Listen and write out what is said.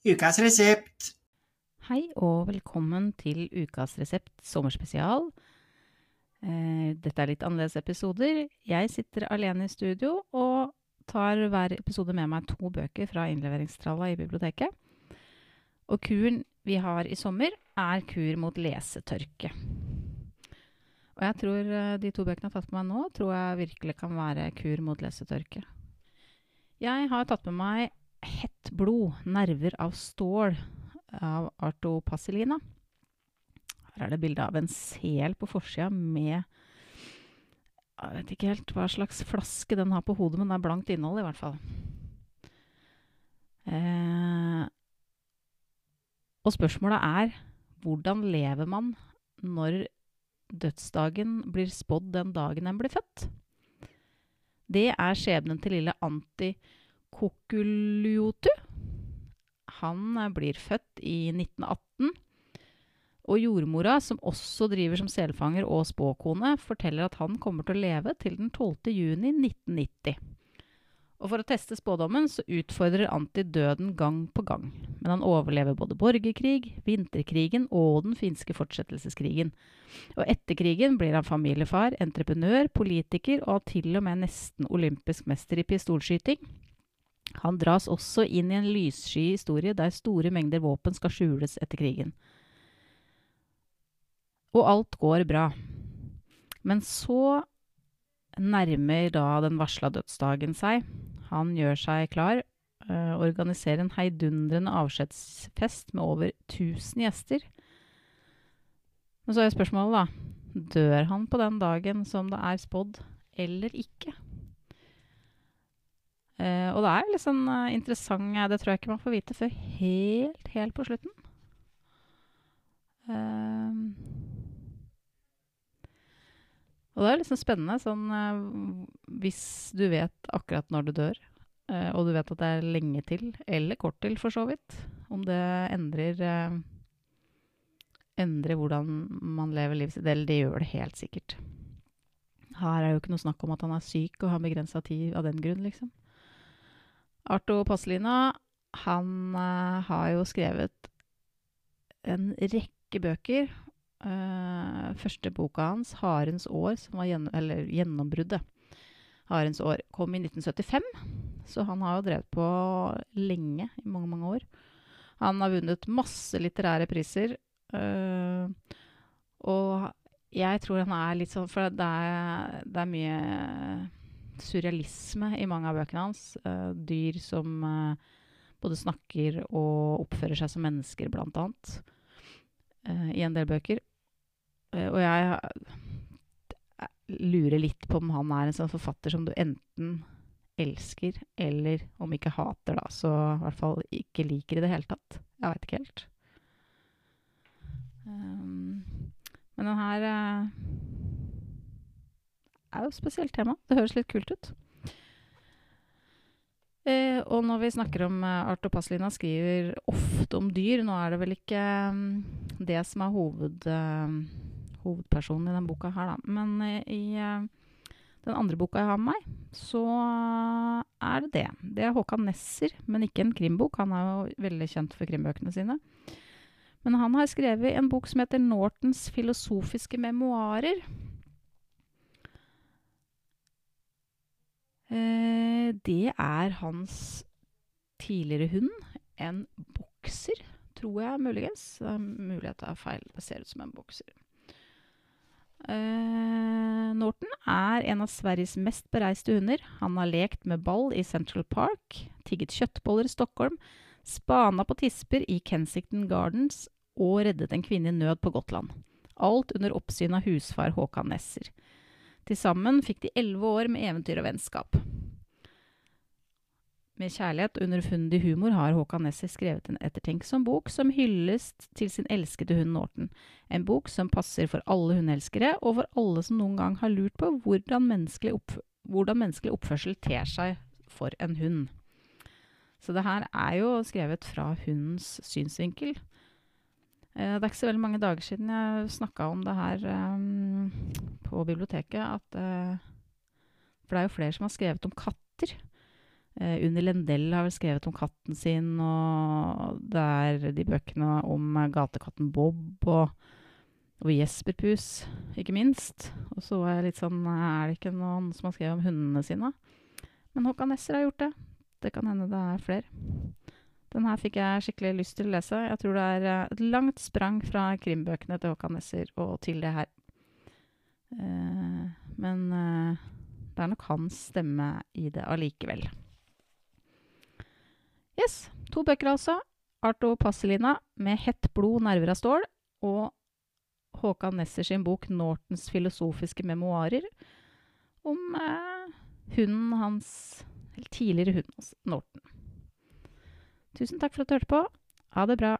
Ukas resept. Hei og velkommen til ukas resept sommerspesial. Eh, dette er litt annerledes episoder. Jeg sitter alene i studio og tar hver episode med meg to bøker fra innleveringstralla i biblioteket. Og kuren vi har i sommer, er kur mot lesetørke. Og jeg tror eh, de to bøkene jeg har tatt med meg nå, tror jeg virkelig kan være kur mot lesetørke. Jeg har tatt med meg Hett blod, nerver av stål av Arto Passelina. Her er det bilde av en sel på forsida med Jeg vet ikke helt hva slags flaske den har på hodet, men det er blankt innhold i hvert fall. Eh, og spørsmålet er hvordan lever man når dødsdagen blir spådd den dagen en blir født? Det er skjebnen til lille Anti Kokuliotu. Han eh, blir født i 1918. Og jordmora, som også driver som selfanger og spåkone, forteller at han kommer til å leve til den 12. juni 1990. Og for å teste spådommen så utfordrer Anti døden gang på gang. Men han overlever både borgerkrig, vinterkrigen og den finske fortsettelseskrigen. Og etter krigen blir han familiefar, entreprenør, politiker og til og med nesten olympisk mester i pistolskyting. Han dras også inn i en lyssky historie der store mengder våpen skal skjules etter krigen. Og alt går bra. Men så nærmer da den varsla dødsdagen seg. Han gjør seg klar, øh, organiserer en heidundrende avskjedsfest med over 1000 gjester. Men så er spørsmålet, da. Dør han på den dagen som det er spådd, eller ikke? Uh, og det er litt sånn uh, interessant Det tror jeg ikke man får vite før helt, helt på slutten. Uh, og det er liksom spennende sånn Hvis du vet akkurat når du dør, og du vet at det er lenge til, eller kort til for så vidt, om det endrer Endrer hvordan man lever livet sitt. Eller det gjør det helt sikkert. Her er jo ikke noe snakk om at han er syk og har begrensa tid av den grunn, liksom. Arto Passelina, han uh, har jo skrevet en rekke bøker. Uh, første boka hans, 'Harens år', som var gjennom, eller gjennombruddet. 'Harens år' kom i 1975, så han har jo drevet på lenge, i mange, mange år. Han har vunnet masse litterære priser. Uh, og jeg tror han er litt sånn For det er, det er mye surrealisme i mange av bøkene hans. Uh, dyr som uh, både snakker og oppfører seg som mennesker, blant annet. Uh, I en del bøker. og jeg lurer litt på om han er en sånn forfatter som du enten elsker, eller om ikke hater, da, så i hvert fall ikke liker i det hele tatt. Jeg veit ikke helt. Um, men den her er jo et spesielt tema. Det høres litt kult ut. Eh, og når vi snakker om eh, og Passlina skriver ofte om dyr Nå er det vel ikke um, det som er hoved, uh, hovedpersonen i den boka her, da. Men eh, i uh, den andre boka jeg har med meg, så er det det. Det er Håkan Nesser, men ikke en krimbok. Han er jo veldig kjent for krimbøkene sine. Men han har skrevet en bok som heter Nortons filosofiske memoarer. Eh, det er hans tidligere hund. En bokser, tror jeg muligens. Det er mulig at det er feil. Det ser ut som en bokser. Uh, Norton er en av Sveriges mest bereiste hunder. Han har lekt med ball i Central Park, tigget kjøttboller i Stockholm, spana på tisper i Kensington Gardens og reddet en kvinne i nød på Gotland. Alt under oppsyn av husfar Håkan Nesser. Til sammen fikk de elleve år med eventyr og vennskap. Med kjærlighet og underfundig humor har Håkan Nesser skrevet en ettertenksom bok som hyllest til sin elskede hund Norton. En bok som passer for alle hundeelskere, og for alle som noen gang har lurt på hvordan menneskelig, opp, hvordan menneskelig oppførsel ter seg for en hund. Så det her er jo skrevet fra hundens synsvinkel. Eh, det er ikke så veldig mange dager siden jeg snakka om det her um, på biblioteket. At, uh, for det er jo flere som har skrevet om katter. Uh, Unni Lendell har vel skrevet om katten sin, og det er de bøkene om gatekatten Bob og, og Jesperpus, ikke minst. Og så er litt sånn Er det ikke noen som har skrevet om hundene sine? Men Håkan Nesser har gjort det. Det kan hende det er flere. Den her fikk jeg skikkelig lyst til å lese. Jeg tror det er eh, et langt sprang fra krimbøkene til Håkan Nesser og til det her. Eh, men eh, det er nok hans stemme i det allikevel. Yes, to bøker altså. Arto Passelina med 'Hett blod, nerver av stål' og Håkan Nesser sin bok 'Nortens filosofiske memoarer' om eh, hunden hans Eller tidligere hunden hans, Norton. Tusen takk for at du hørte på. Ha det bra.